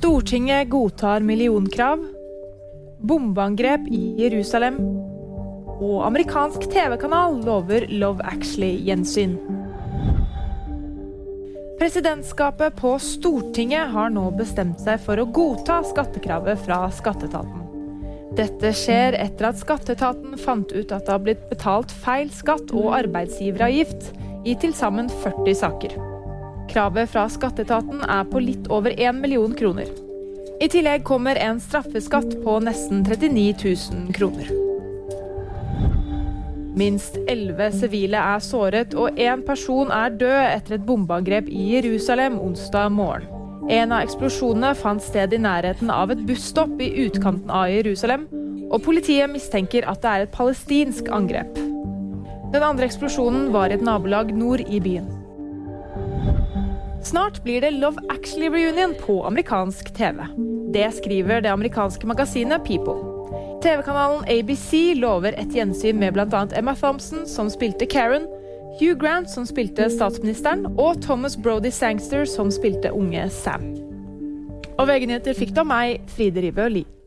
Stortinget godtar millionkrav. Bombeangrep i Jerusalem. Og amerikansk TV-kanal lover Love Actually-gjensyn. Presidentskapet på Stortinget har nå bestemt seg for å godta skattekravet fra skatteetaten. Dette skjer etter at skatteetaten fant ut at det har blitt betalt feil skatt og arbeidsgiveravgift i til sammen 40 saker. Kravet fra skatteetaten er på litt over 1 million kroner. I tillegg kommer en straffeskatt på nesten 39 000 kroner. Minst elleve sivile er såret, og én person er død etter et bombeangrep i Jerusalem onsdag morgen. En av eksplosjonene fant sted i nærheten av et busstopp i utkanten av Jerusalem, og politiet mistenker at det er et palestinsk angrep. Den andre eksplosjonen var i et nabolag nord i byen. Snart blir det Love Actually-reunion på amerikansk TV. Det skriver det amerikanske magasinet People. TV-kanalen ABC lover et gjensyn med bl.a. Emma Thompson, som spilte Karen, Hugh Grant, som spilte statsministeren, og Thomas Brody Sangster, som spilte unge Sam. Og VG-nyheter fikk da meg, Fride Ribø Lie.